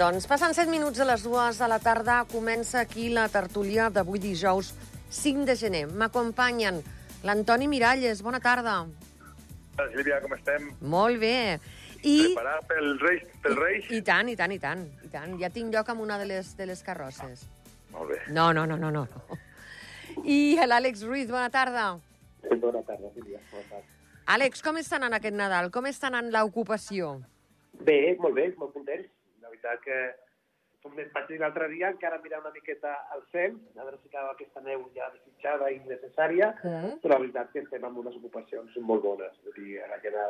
Doncs passant 7 minuts de les dues de la tarda comença aquí la tertúlia d'avui dijous 5 de gener. M'acompanyen l'Antoni Miralles. Bona tarda. Sílvia, com estem? Molt bé. I, Preparat pel Reis? Pel Reis? I tant, i tant, i tant, i tant. Ja tinc lloc amb una de les, de les carrosses. Molt bé. No, no, no, no, no. I l'Àlex Ruiz, bona tarda. Bona tarda, Sílvia. Bona tarda. Àlex, com està anant aquest Nadal? Com està anant l'ocupació? Bé, molt bé, molt contents. La veritat que, com et vaig dir l'altre dia, encara mirar una miqueta al cel, a veure si acaba aquesta neu ja desitjada i necessària, Mm. però la veritat que estem amb unes ocupacions molt bones. Vull dir, la gent ha,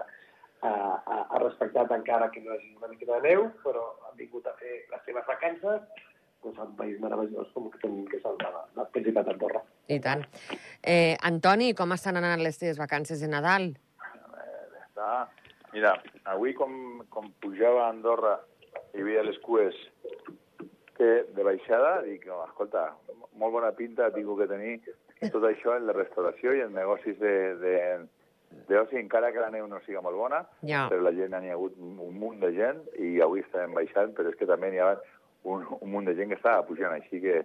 ha, ha, ha respectat encara que no hi hagi una miqueta de neu, però han vingut a fer les seves vacances doncs, a un país meravellós com que tenim, que és el, de- el Principat d'Andorra. I tant. Eh, Antoni, com estan anant les teves vacances de Nadal? Està... Mira, avui com, com pujava a Andorra i veia les cues que de baixada, dic, oh, escolta, molt bona pinta tingut que tenir tot això en la restauració i en negocis de, de, d'oci, encara que la neu no siga molt bona, Ja. però la gent n'hi ha hagut un munt de gent i avui estem baixant, però és que també n'hi ha un, un munt de gent que està pujant, així que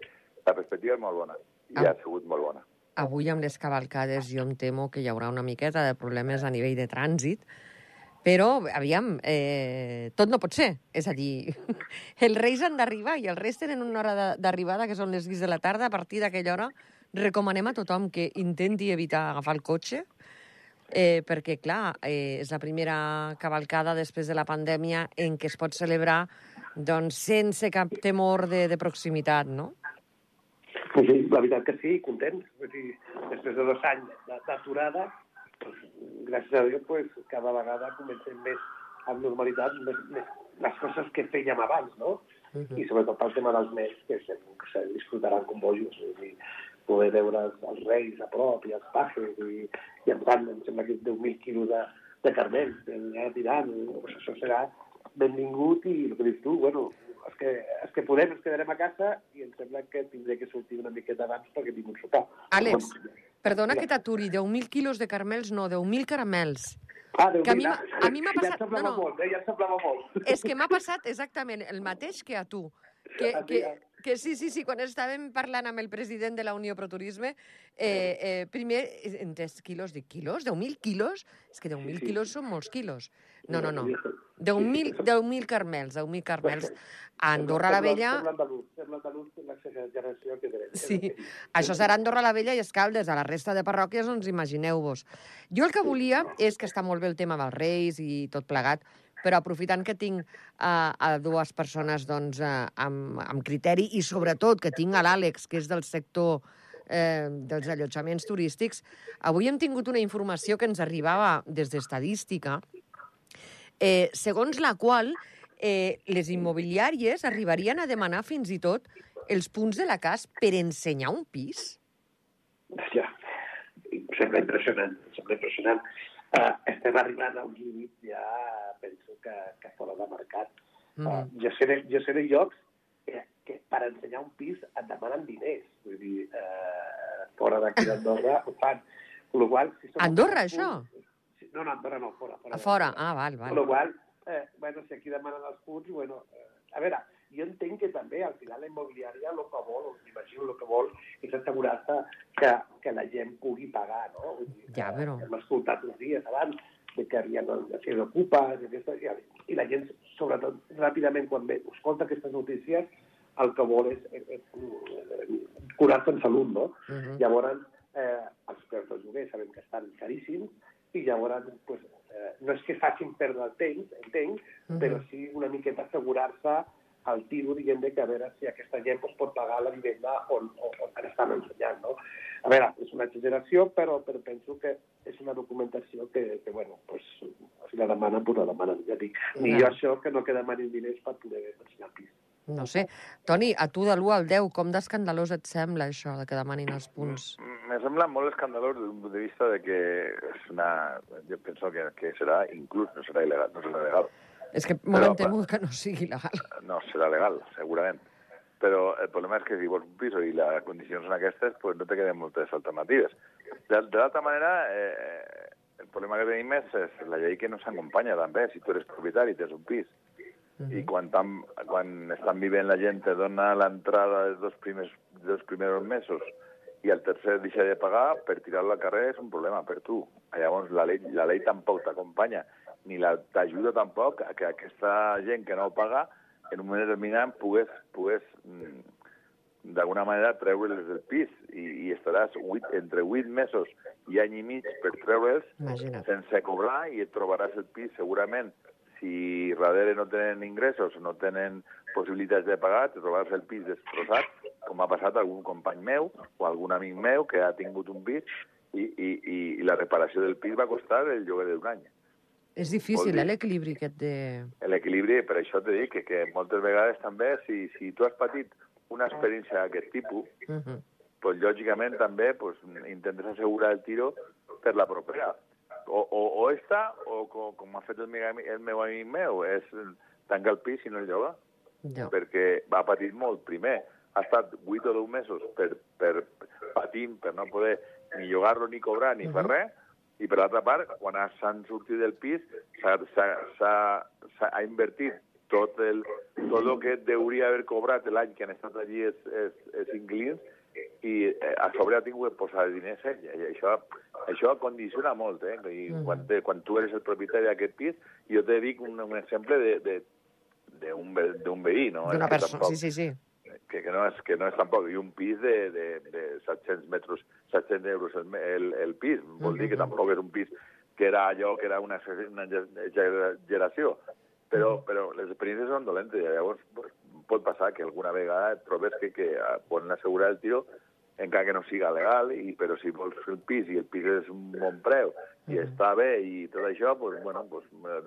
la perspectiva és molt bona i Ah. ha sigut molt bona. Avui amb les cavalcades jo em temo que hi haurà una miqueta de problemes a nivell de trànsit, però, aviam, eh, tot no pot ser. És a dir, els reis han d'arribar i els reis tenen una hora d'arribada, que són les 6 de la tarda. A partir d'aquella hora recomanem a tothom que intenti evitar agafar el cotxe, eh, perquè, clar, eh, és la primera cavalcada després de la pandèmia en què es pot celebrar doncs, sense cap temor de, de proximitat, no? Sí, la veritat que sí, contents. Dir, després de dos anys d'aturada, gràcies a Déu, pues, cada vegada comencem més amb normalitat més, més les coses que fèiem abans, no? Mhm. I sobretot pel tema dels nens, que se, que se disfrutaran com bojos. És dir, poder veure els, els reis a prop i els pajes i, i em tant, em sembla que 10.000 quilos de, de carmel, allà tirant, això serà benvingut i el que dius tu, bueno, els que, els que podem ens quedarem a casa i em sembla que tindré que sortir una miqueta abans perquè tinc un sopar. Àlex, perdona Ja. que t'aturi, 10.000 quilos de carmels, no, 10.000 caramels. Ah, que a mi m'ha- a mi m'ha Ja passat- em semblava no, no. molt, eh? ja em semblava molt. És que m'ha passat exactament el mateix que a tu. Que, Ah, sí, que, eh? Que sí, sí, sí, quan estàvem parlant amb el president de la Unió Pro Turisme, eh, eh, primer, en 3 quilos, dic, quilos? 10.000 quilos? És que 10.000 Sí, quilos són molts quilos. No, no, no. Sí, 10.000 10.000 carmels, 10.000 carmels. A Andorra la Vella... Sí, això serà Andorra la Vella i Escaldes. A la resta de parròquies, doncs imagineu-vos. Jo el que volia és que està molt bé el tema dels reis i tot plegat, però aprofitant que tinc uh, a dues persones doncs, uh, amb, amb criteri i sobretot que tinc a l'Àlex, que és del sector eh, dels allotjaments turístics, avui hem tingut una informació que ens arribava des d'Estadística, eh, segons la qual eh, les immobiliàries arribarien a demanar fins i tot els punts de la CAS per ensenyar un pis? Ja, sembla impressionant, sembla impressionant. Uh, estem arribant a un límit ja, penso que, que fora de mercat. Mm. Uh, jo, sé de, jo sé de llocs que, que per ensenyar un pis et demanen diners. Vull dir, uh, fora d'aquí d'Andorra ho fan. Lo qual, si som Andorra, això? Sí, No, no, Andorra no, fora. fora A fora? Ah, val, Con lo val. qual, eh, bueno, si aquí demanen els punts, bueno, eh, a veure, jo entenc que també al final la immobiliària el que vol, o m'imagino el que vol, és assegurar-se que, que la gent pugui pagar, no? Vull dir, Ja, però- Hem escoltat uns dies abans de que hi ha una sèrie d'ocupes i, aquesta, i, i la gent, sobretot, ràpidament, quan ve, escolta aquestes notícies, el que vol és, és, és, és curar-se en salut, no? Mhm. Llavors, eh, els preus del lloguer sabem que estan caríssims i llavors pues, eh, no és que facin perdre el temps, entenc, Mhm. però sí una miqueta assegurar-se al tiro, diguem que a veure si aquesta gent pues, pot pagar la vivenda on, on, on estan ensenyant. No? A veure, és una exageració, però, però penso que és una documentació que, que bueno, pues, si la demanen, pues la demanen. Ja dic, ni jo això que no que demanin diners per poder ensenyar pis. No sé. Toni, a tu de l'1 al 10, com d'escandalós et sembla això, de que demanin els punts? Me sembla molt escandalós des d'un punt de vista de que és una... Jo penso que, que serà inclús, no serà il·legal, no serà legal. És que molt Però, em temo que no sigui legal. No, serà legal, segurament. Però el problema és que si vols un pis i les condicions són aquestes, pues no te queden moltes alternatives. De, de l'altra manera, eh, el problema que tenim és, és la llei que no s'acompanya també. Si tu eres propietari i tens un pis i quan, tan, quan estan vivint la gent te dona l'entrada dels dos primers, dels primers mesos i el tercer deixa de pagar, per tirar-lo al carrer és un problema per tu. Llavors la llei, la llei tampoc t'acompanya, ni la- t'ajuda tampoc a que aquesta gent que no paga en un moment determinat pogués, pogués mm, d'alguna manera treure'ls del pis i, i estaràs 8, entre 8 mesos i any i mig per treure'ls sense cobrar i et trobaràs el pis segurament si darrere no tenen ingressos, no tenen possibilitats de pagar, te trobaràs el pis destrossat, com ha passat a algun company meu o algun amic meu que ha tingut un pis i, i, i la reparació del pis va costar el lloguer d'un any. És difícil, dir- eh, l'equilibri aquest de... L'equilibri, per això t'he dit que, que moltes vegades també, si, si tu has patit una experiència d'aquest tipus, Uh -huh. pues, lògicament també pues, intentes assegurar el tiro per la propera. O, o, o esta, o com, com ha fet el, meu el meu amic meu, és tancar el pis i no el llogar, Ja. perquè va patir molt. Primer, ha estat 8 o 10 mesos per, per patint, per no poder ni llogar-lo ni cobrar ni fer Mhm. res, i per l'altra part, quan ha- s'han sortit del pis, s'ha- s'ha s'ha- s'ha- ha invertit tot el, tot el que deuria haver cobrat l'any que han estat allí els, els, els inquilins i eh, a sobre ha tingut que posar diners ell. I això, això condiciona molt, eh? I quan, te, quan tu eres el propietari d'aquest pis, jo te dic un, un exemple de, de, d'un ve, d'un veí, no? D'una persona, tampoc- sí, sí, sí. Que, que, no és, que no és tampoc, i un pis de, de, de 700 metres, 700 euros el, el, el pis, vol dir que tampoc és un pis que era allò que era una, una exageració, però, però les experiències són dolentes, i llavors pues, pot passar que alguna vegada et trobes que, que poden assegurar el tiro encara que no siga legal, i, però si vols el pis i el pis és un bon preu i Mhm. està bé i tot això, pues, bueno, pues,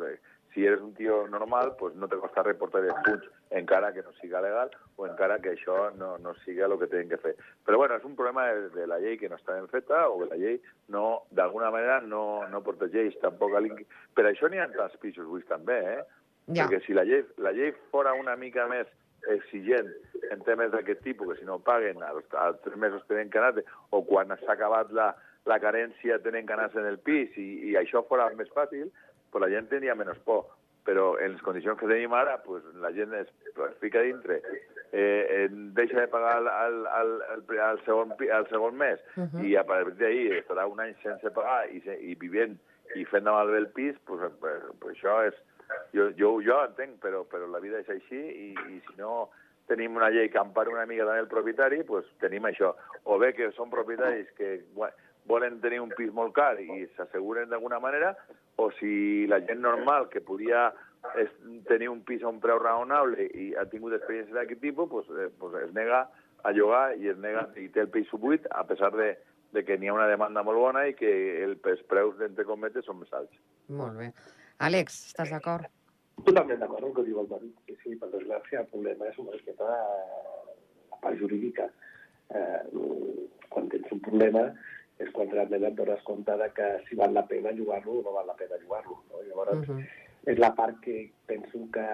eh, si eres un tio normal, pues no te costa reportar els punts encara que no siga legal o encara que això no, no siga el que tenen que fer. Però bueno, és un problema de, de la llei que no està ben feta o que la llei no, d'alguna manera no, no protegeix tampoc a l'inquilí. Per això n'hi ha tants pisos buits també, eh? Ja. Perquè si la llei, la llei fora una mica més exigent en temes d'aquest tipus, que si no paguen als, als tres mesos tenen que anar o quan s'ha acabat la, la carència tenen que anar en el pis i, i això fora més fàcil, pues la gent tindria menys por. Però en les condicions que tenim ara, pues, la gent es, es fica dintre, eh, eh, deixa de pagar al, al, al, al, al, segon, al segon mes Mhm. i a partir d'ahir estarà un any sense pagar i, se, i vivint i fent de malbé el pis, pues, pues, pues això és... Jo, jo, jo entenc, però, però la vida és així i, i si no tenim una llei que empara una mica també el propietari, pues tenim això. O bé que són propietaris que gua- volen tenir un pis molt car i s'asseguren d'alguna manera, o si la gent normal que podia tenir un pis a un preu raonable i ha tingut experiències d'aquest tipus, pues, eh, pues es nega a llogar i es nega i té el pis buit a pesar de, de que n'hi ha una demanda molt bona i que el, els preus, d'entre cometes, són més alts. Molt bé. Àlex, estàs d'acord? Totalment d'acord amb el que diu el Toni. Sí, sí, per desgràcia, el problema és una miqueta la part jurídica. Eh, quan tens un problema és quan realment et dones compte de que si val la pena jugar-lo o no val la pena jugar-lo. No? Llavors, Uh -huh. és la part que penso que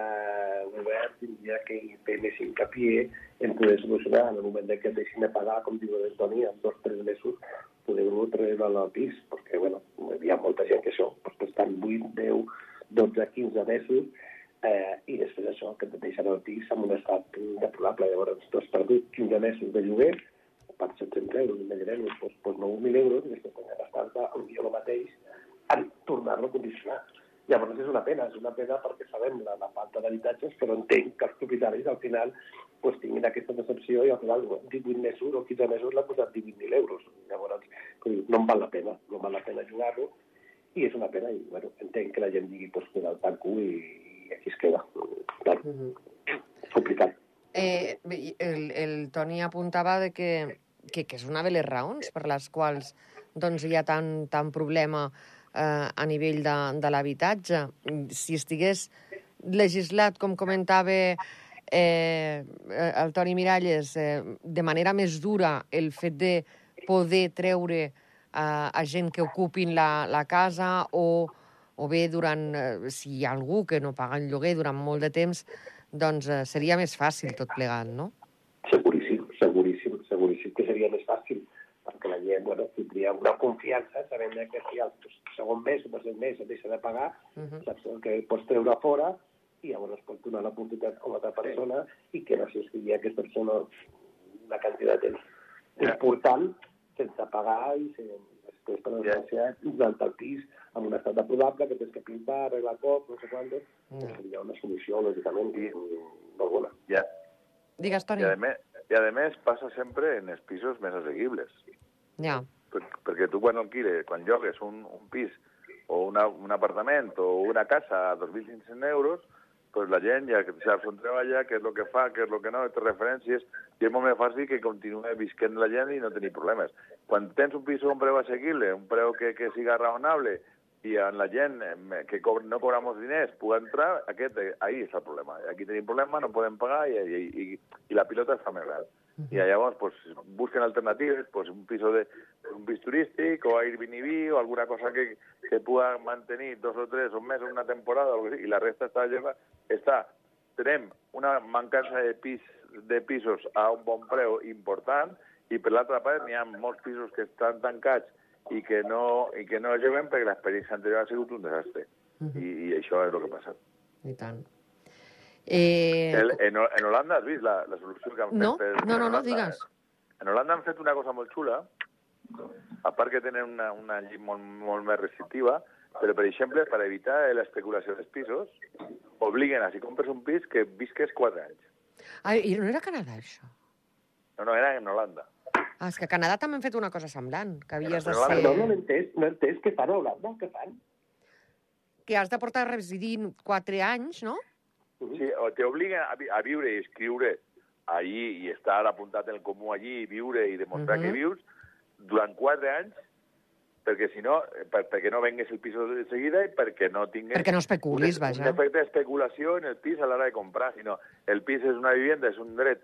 el govern tindria que fer més hincapié en poder solucionar en el moment que et deixin de pagar, com diu l'Antoni, en dos o tres mesos poder-ho treure al pis, perquè bueno, hi ha molta gent que això, doncs estan 8, 10, 12, 15 mesos eh, i després això, que et deixen al pis en un estat deplorable. Llavors, tu has perdut 15 mesos de lloguer per 700 euros, imagineu-vos, doncs, doncs 9.000 euros, i després quan gastar-te potser el mateix en tornar-lo a condicionar. Llavors és una pena, és una pena perquè sabem la, la falta d'habitatges, però entenc que els propietaris al final pues, tinguin aquesta decepció i al final 18 mesos o 15 mesos l'ha posat 18.000 euros. Llavors no em val la pena, no val la pena jugar-lo i és una pena i bueno, entenc que la gent digui pues, que el tanco i, i aquí es queda. Clar, Uh -huh. complicat. Eh, el, el Toni apuntava de que, que, que és una de les raons per les quals doncs, hi ha tant, tant problema eh, a nivell de, de l'habitatge. Si estigués legislat, com comentava eh, el Toni Miralles, eh, de manera més dura el fet de poder treure eh, a gent que ocupin la, la casa o, o bé durant, eh, si hi ha algú que no paga el lloguer durant molt de temps, doncs eh, seria més fàcil tot plegat, no? Seguríssim, seguríssim que seria més fàcil, perquè la gent bueno, tindria una confiança sabent que si el segon mes o tercer mes et deixa de pagar, Uh -huh. saps el que pots treure a fora i llavors es pot donar l'oportunitat a una altra persona i que no s'estigui aquesta persona una quantitat de temps important sense pagar i sense, després, per desgràcia, durant el pis amb un estat deplorable que tens que pintar, arreglar cop, no sé quantos, No. seria una solució, lògicament, i molt bona. Ja. Digues, I, Toni. a més, I a més passa sempre en els pisos més assequibles. Ja. Per, perquè tu quan alquiles, quan llogues un, un pis o una, un apartament o una casa a 2.500 euros, pues la gent ja que saps on treballa, què és el que fa, què és el que no, té referències, i és molt més fàcil que continuï visquent la gent i no tenir problemes. Quan tens un pis a un preu assequible, un preu que, que siga raonable, i en la gent que co no cobramos diners pugui entrar, aquest, eh, ahí és el problema. Aquí tenim problema, no podem pagar i, i, i, i la pilota es fa més gran. I llavors pues, busquen alternatives, pues, un piso de un pis turístic o Airbnb o alguna cosa que, que pueda mantenir dos o tres o o una temporada o i la resta està llena. Està, tenim una mancança de, pis, de pisos a un bon preu important i per l'altra part n'hi ha molts pisos que estan tancats i que no, i que no juguen perquè l'experiència anterior ha sigut un desastre. I, I això és el que ha passat. I tant. Eh, El, en, en Holanda has vist la, la solució que han No, fet? per- no, no, no, digues. En Holanda han fet una cosa molt xula, a part que tenen una, una llei molt, molt més restrictiva, però, per exemple, per evitar l'especulació dels pisos, obliguen a, si compres un pis, que visques 4 anys. ai, I no era Canadà, això? No, no, era en Holanda. Ah, és que a Canadà també han fet una cosa semblant, que havies de Però ser... Perdó, no l'he entès, no he entès què fan a Holanda, què fan? Que has de portar a residir 4 anys, no? Sí, o te obliguen a, vi- a viure i escriure allí i estar apuntat en el comú allí i viure i demostrar Mhm. que vius durant 4 anys perquè si no, per, perquè no vengues el pis de seguida i perquè no tingues Perquè no especulis, un, vaja. un efecte d'especulació en el pis a l'hora de comprar, sinó el pis és una vivenda, és un dret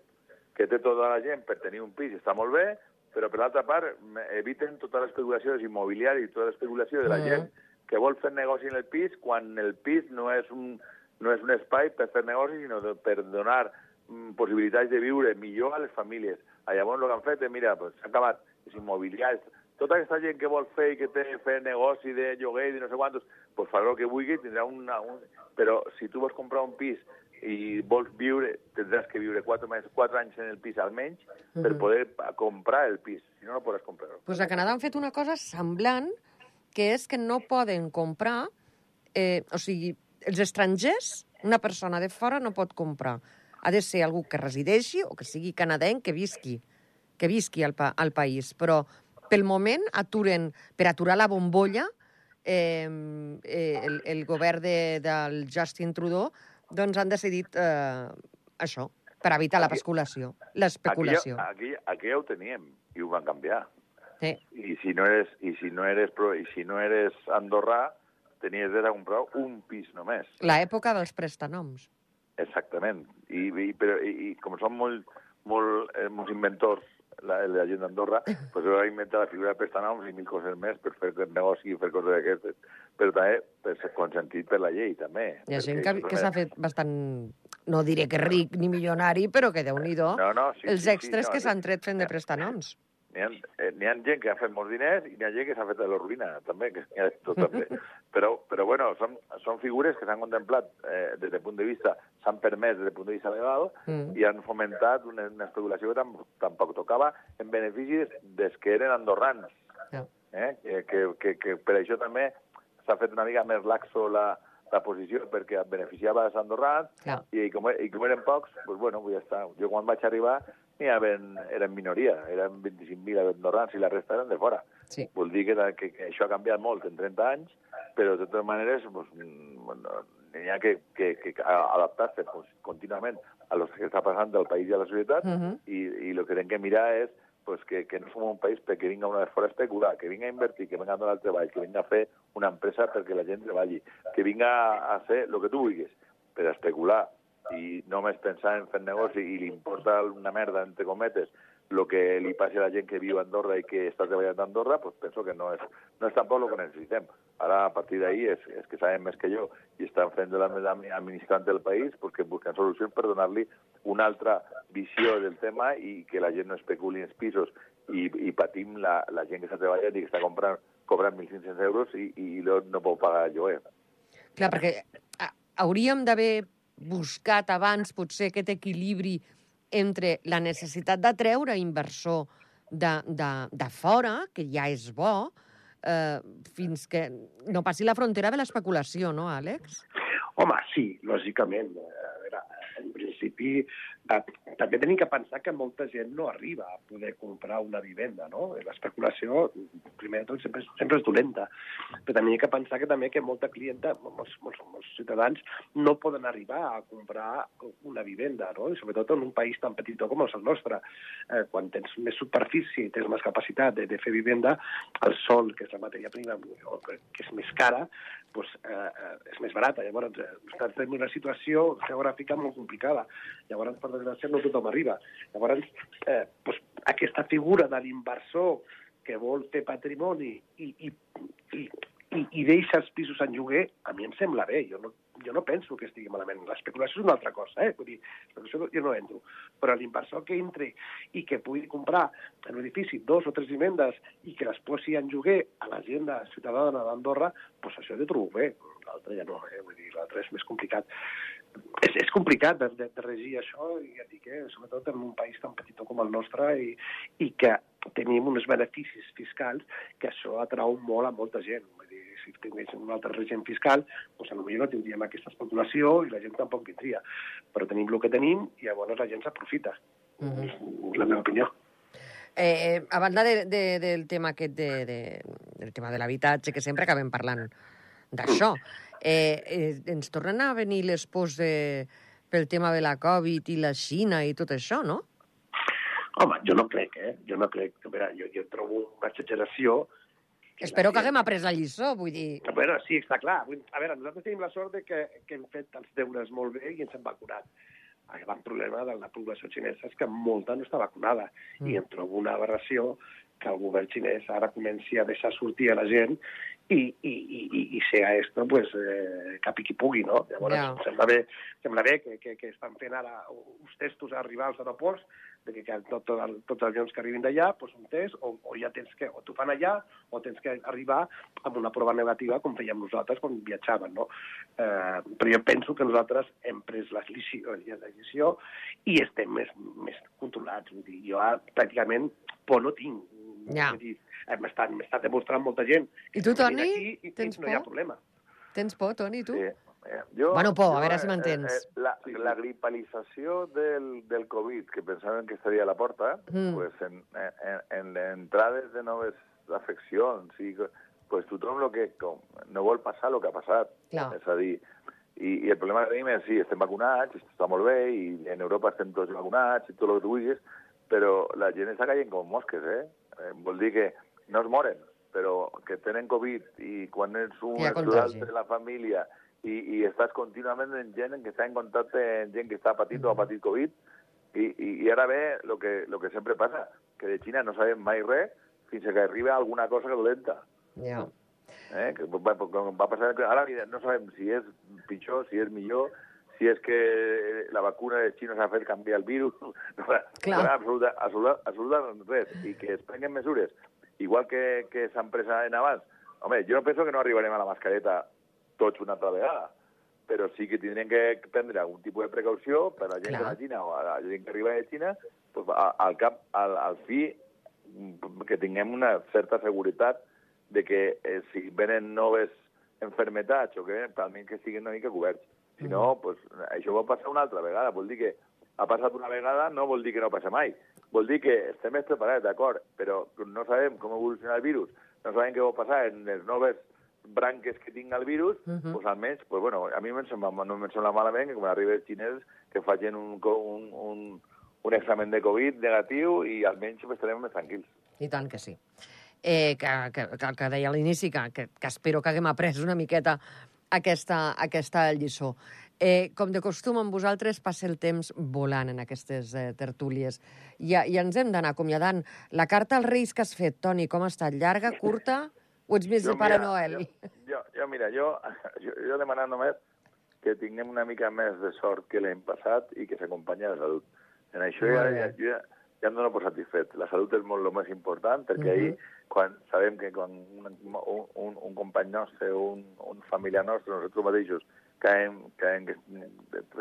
que té tota la gent per tenir un pis i està molt bé, però per l'altra part eviten tota l'especulació immobiliària i tota l'especulació de la Mhm. gent que vol fer negoci en el pis quan el pis no és un, no és un espai per fer negoci, sinó de, per donar mm, possibilitats de viure millor a les famílies. Ah, Llavors el que han fet és, mira, pues, s'ha acabat els immobiliaris, tota aquesta gent que vol fer i que té fer negoci de lloguer i de no sé quantos, pues farà el que vulgui, tindrà una, un... Però si tu vols comprar un pis i vols viure, tindràs que viure quatre, més, quatre anys en el pis almenys per Mhm. poder comprar el pis, si no, no podràs comprar-lo. Pues a Canadà han fet una cosa semblant, que és que no poden comprar... Eh, o sigui, els estrangers, una persona de fora no pot comprar. Ha de ser algú que resideixi o que sigui canadenc, que visqui, que visqui al, pa al país. Però pel moment aturen, per aturar la bombolla, eh, eh, el, el govern de, del Justin Trudeau doncs han decidit eh, això, per evitar la Aquí- especulació. Aquí, L'especulació. ja- aquí, aquí ja ho teníem i ho van canviar. Sí. I si no eres, i si no eres, i si no eres andorrà, tenies dret a comprar un pis només. L'època dels prestanoms. Exactament. I, i, però, i, i com són molt, molt, eh, molts inventors, la, la gent d'Andorra, pues va inventar la figura de prestanoms i mil coses més per fer negoci i fer coses d'aquestes. Però també per ser consentit per la llei, també. Hi ha gent que, que s'ha fet bastant, no diré que ric ni milionari, però que déu-n'hi-do, No, no, sí, els sí, sí, no, que s'han tret fent de prestanoms. N'hi ha, eh, ha gent que ha fet molts diners i n'hi ha gent que s'ha fet de la ruïna, també, que n'hi ha de tot també. Però, però bueno, són, són figures que s'han contemplat eh, des del punt de vista, s'han permès des del punt de vista legal Mm. i han fomentat una, una especulació que tam, tampoc tocava en benefici des, que eren andorrans. Ja. Eh? Que, que, que, que per això també s'ha fet una mica més laxo la, la posició perquè beneficiava els andorrans Clar. i com, i com eren pocs, doncs bueno, ja està. Jo quan vaig arribar n'hi havien, eren minoria, eren 25.000 andorrans i la resta eren de fora. Sí. Vol dir que, que, que això ha canviat molt en 30 anys, però de totes maneres pues, mm, bueno, n'hi ha que, que, que adaptar-se pues, contínuament a lo que està passant del país i a la societat Mhm. i, i el que hem que mirar és pues, que, que no som un país perquè vinga una de fora a especular, que vinga a invertir, que vinga a donar treball, que vinga a fer una empresa perquè la gent treballi, que vinga a fer el que tu vulguis, per especular i només pensar en fer negoci i li importa una merda, entre cometes, el que li passi a la gent que viu a Andorra i que està treballant a Andorra, pues penso que no és, no és tampoc el que necessitem. Ara, a partir d'ahir, és, és que saben més que jo i estan fent de la administrant del país pues, que busquen solucions per donar-li una altra visió del tema i que la gent no especuli en els pisos i, i patim la, la gent que està treballant i que està comprant, cobrant 1.500 euros i, i no, no pot pagar el lloguer. Clar, perquè hauríem d'haver buscat abans potser aquest equilibri entre la necessitat d'atreure inversor de, de, de fora, que ja és bo, eh, fins que no passi la frontera de l'especulació, no, Àlex? Home, sí, lògicament. A veure, en principi, també tenim que pensar que molta gent no arriba a poder comprar una vivenda, no? L'especulació, primer de tot, sempre sempre és dolenta. Però també hi ha que pensar que també que molta clienta, molts, molts, molts ciutadans, no poden arribar a comprar una vivenda, no? I sobretot en un país tan petit com el nostre. Eh, quan tens més superfície i tens més capacitat de, de fer vivenda, el sol, que és la matèria prima, que és més cara, pues, eh, eh, és més barata. Llavors, eh, en una situació geogràfica molt complicada. Llavors, per desgràcia, no tothom arriba. Llavors, eh, pues, aquesta figura de l'inversor que vol fer patrimoni i, i, i, i, i deixa els pisos en lloguer, a mi em sembla bé. Jo no, jo no penso que estigui malament. L'especulació és una altra cosa, eh? Vull dir, l'especulació jo no entro. Però l'inversor que entri i que pugui comprar en un edifici dos o tres vivendes i que les posi en lloguer a la gent de ciutadana d'Andorra, doncs això jo trobo bé. L'altre ja no, eh? Vull dir, l'altre és més complicat. És, és complicat de, de, de regir això, i ja dic, eh? sobretot en un país tan petit com el nostre, i, i que tenim uns beneficis fiscals que això atrau molt a molta gent. Vull dir, si tinguéssim un altre règim fiscal, doncs potser no tindríem aquesta especulació i la gent tampoc vindria. Però tenim el que tenim i llavors la gent s'aprofita. Mm -hmm. És la meva opinió. Eh, a banda de, de, del tema aquest de, de, del tema de l'habitatge, que sempre acabem parlant d'això, eh, eh, ens tornen a venir les pors de, pel tema de la Covid i la Xina i tot això, no? Home, jo no crec, eh? Jo no crec. A veure, jo, jo trobo una exageració Espero que haguem après la lliçó, vull dir... A veure, sí, està clar. A veure, nosaltres tenim la sort de que, que hem fet els deures molt bé i ens hem vacunat. El gran problema de la població xinesa és que molta no està vacunada mm. i em trobo una aberració que el govern xinès ara comenci a deixar sortir a la gent i, i, i, i sea esto, pues, eh, capi qui pugui, no? Llavors, yeah. sembla bé, sembla bé que, que, que estan fent ara uns testos a arribar als aeroports de que tot, tot, tots els avions que arribin d'allà, pues un test, o, o ja tens que, o t'ho fan allà, o tens que arribar amb una prova negativa, com fèiem nosaltres quan viatjàvem, no? Eh, però jo penso que nosaltres hem pres la decisió, la decisió i estem més, més controlats. Vull dir, jo pràcticament por no tinc. Ja. Vull dir, m'està demostrant molta gent. I tu, Toni, aquí, tens no por? hi ha problema. Tens por, Toni, tu? Sí. Eh, jo, Bueno, por, a jo, veure si eh, m'entens. Eh, la, la gripalització del, del Covid, que pensaven que estaria a la porta, Mm. pues en, en, en entrades de noves afeccions, i, pues tothom lo que, com, no vol passar el que ha passat. Clar. És a dir, i, i el problema que tenim és, sí, estem vacunats, esto està molt bé, i en Europa estem tots vacunats, i tot el que tu vulguis, però la gent està caient com mosques, eh? eh vol dir que no es moren, però que tenen Covid i quan ets un l'altre de la família i, i estàs contínuament amb gent que està en contacte amb gent que està patint o ha patit Covid i, i, i ara ve el que, lo que sempre passa, que de Xina no sabem mai res fins que arriba alguna cosa dolenta. Ja. Eh? Que va, va passar, ara no sabem si és pitjor, si és millor, si és que la vacuna de Xina s'ha fet canviar el virus, no, Clar. no, absoluta, absoluta, absoluta res, i que es prenguen mesures, igual que, que pres en abans. Home, jo no penso que no arribarem a la mascareta tots una altra vegada, però sí que tindrem que prendre algun tipus de precaució per a la gent Clar. de la Xina o a la gent que arriba de Xina, pues, a- al cap, al, al fi, mm, que tinguem una certa seguretat de que eh, si venen noves enfermetats o que venen, almenys que estiguin una mica coberts. Si no, pues, això va passar una altra vegada. Vol dir que ha passat una vegada, no vol dir que no passa mai. Vol dir que estem més preparats, d'acord, però no sabem com evoluciona el virus, no sabem què va passar en les noves branques que tinga el virus, Mhm. pues almenys, pues bueno, a mi em sembla, no em sembla malament que quan arribi els xinesos que facin un, un, un, un examen de Covid negatiu i almenys pues, estarem més tranquils. I tant que sí. Eh, que, que, que, que deia a l'inici, que, que, que espero que haguem après una miqueta aquesta, aquesta lliçó. Eh, com de costum, amb vosaltres passa el temps volant en aquestes eh, tertúlies. I, I ens hem d'anar acomiadant. La carta als Reis que has fet, Toni, com ha estat? Llarga, curta? O ets més de Pare mira, Noel? Jo, jo, jo, mira, jo, jo, jo demanant només que tinguem una mica més de sort que l'any passat i que s'acompanya de salut. En això ja, ja, jo, ja, ja em dono per satisfet. La salut és molt el més important, perquè Mhm. ahir, quan sabem que quan un, un, un, un company nostre, un, un familiar nostre, nosaltres mateixos, caem, caem que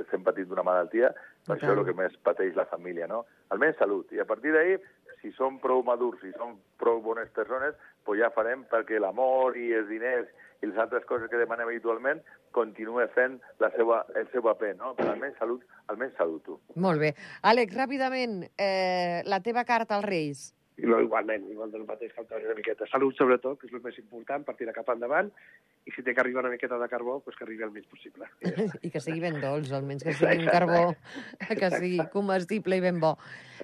estem patint d'una malaltia, I això és el que més pateix la família, no? Almenys salut. I a partir d'ahir, si som prou madurs, si som prou bones persones, pues ja farem perquè l'amor i els diners i les altres coses que demanem habitualment continue fent la seva, el seu paper, no? Però almenys salut, almenys salut, tu. Molt bé. Àlex, ràpidament, eh, la teva carta als Reis. No, igualment, igual del mateix que el una miqueta. Salut, sobretot, que és el més important, per tirar cap endavant, i si té que arribar una miqueta de carbó, pues que arribi el més possible. I ja. I que sigui ben dolç, almenys que sigui un carbó que sigui comestible i ben bo.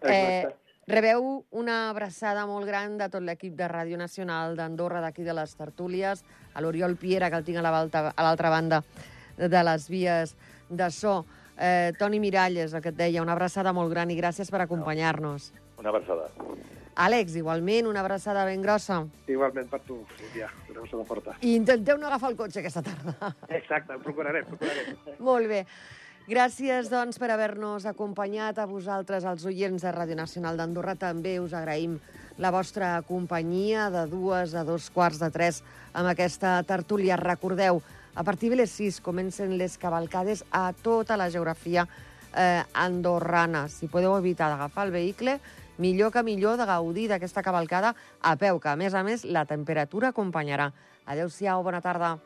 Eh, rebeu una abraçada molt gran de tot l'equip de Ràdio Nacional d'Andorra, d'aquí de les Tertúlies, a l'Oriol Piera, que el tinc a l'altra banda de les vies de so. Eh, Toni Miralles, el que et deia, una abraçada molt gran i gràcies per acompanyar-nos. Una abraçada. Àlex, igualment, una abraçada ben grossa. Igualment per tu, Sílvia, una cosa forta. I intenteu no agafar el cotxe aquesta tarda. Exacte, ho procurarem, procurarem. Molt bé. Gràcies, doncs, per haver-nos acompanyat a vosaltres, els oients de Ràdio Nacional d'Andorra. També us agraïm la vostra companyia de dues a dos quarts de tres amb aquesta tertúlia. Recordeu, a partir de les sis comencen les cavalcades a tota la geografia eh, andorrana. Si podeu evitar d'agafar el vehicle, millor que millor de gaudir d'aquesta cavalcada a peu, que a més a més la temperatura acompanyarà. Adéu-siau, bona tarda.